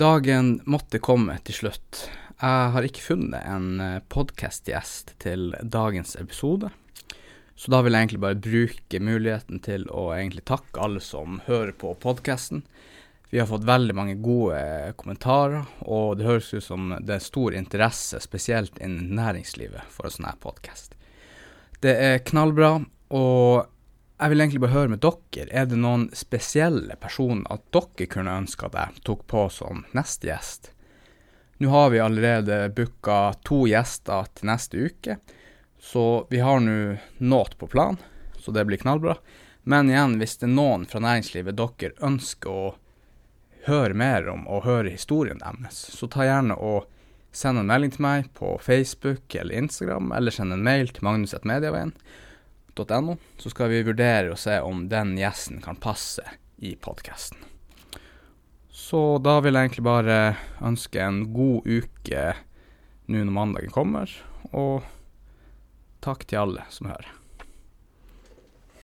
Dagen måtte komme til slutt. Jeg har ikke funnet en podkastgjest til dagens episode. Så da vil jeg egentlig bare bruke muligheten til å egentlig takke alle som hører på podkasten. Vi har fått veldig mange gode kommentarer, og det høres ut som det er stor interesse, spesielt innen næringslivet, for en sånn her podkast. Det er knallbra, og jeg vil egentlig bare høre med dere. Er det noen spesielle personer at dere kunne ønske at jeg tok på som neste gjest? Nå har vi allerede booka to gjester til neste uke, så vi har nå nåt på plan, så det blir knallbra. Men igjen, hvis det er noen fra næringslivet dere ønsker å høre mer om og høre historien deres, så ta gjerne og send en melding til meg på Facebook eller Instagram, eller send en mail til magnus.mediaveien no, så skal vi vurdere og se om den gjesten kan passe i podkasten. Så da vil jeg egentlig bare ønske en god uke nå når mandagen kommer, og takk til alle som hører.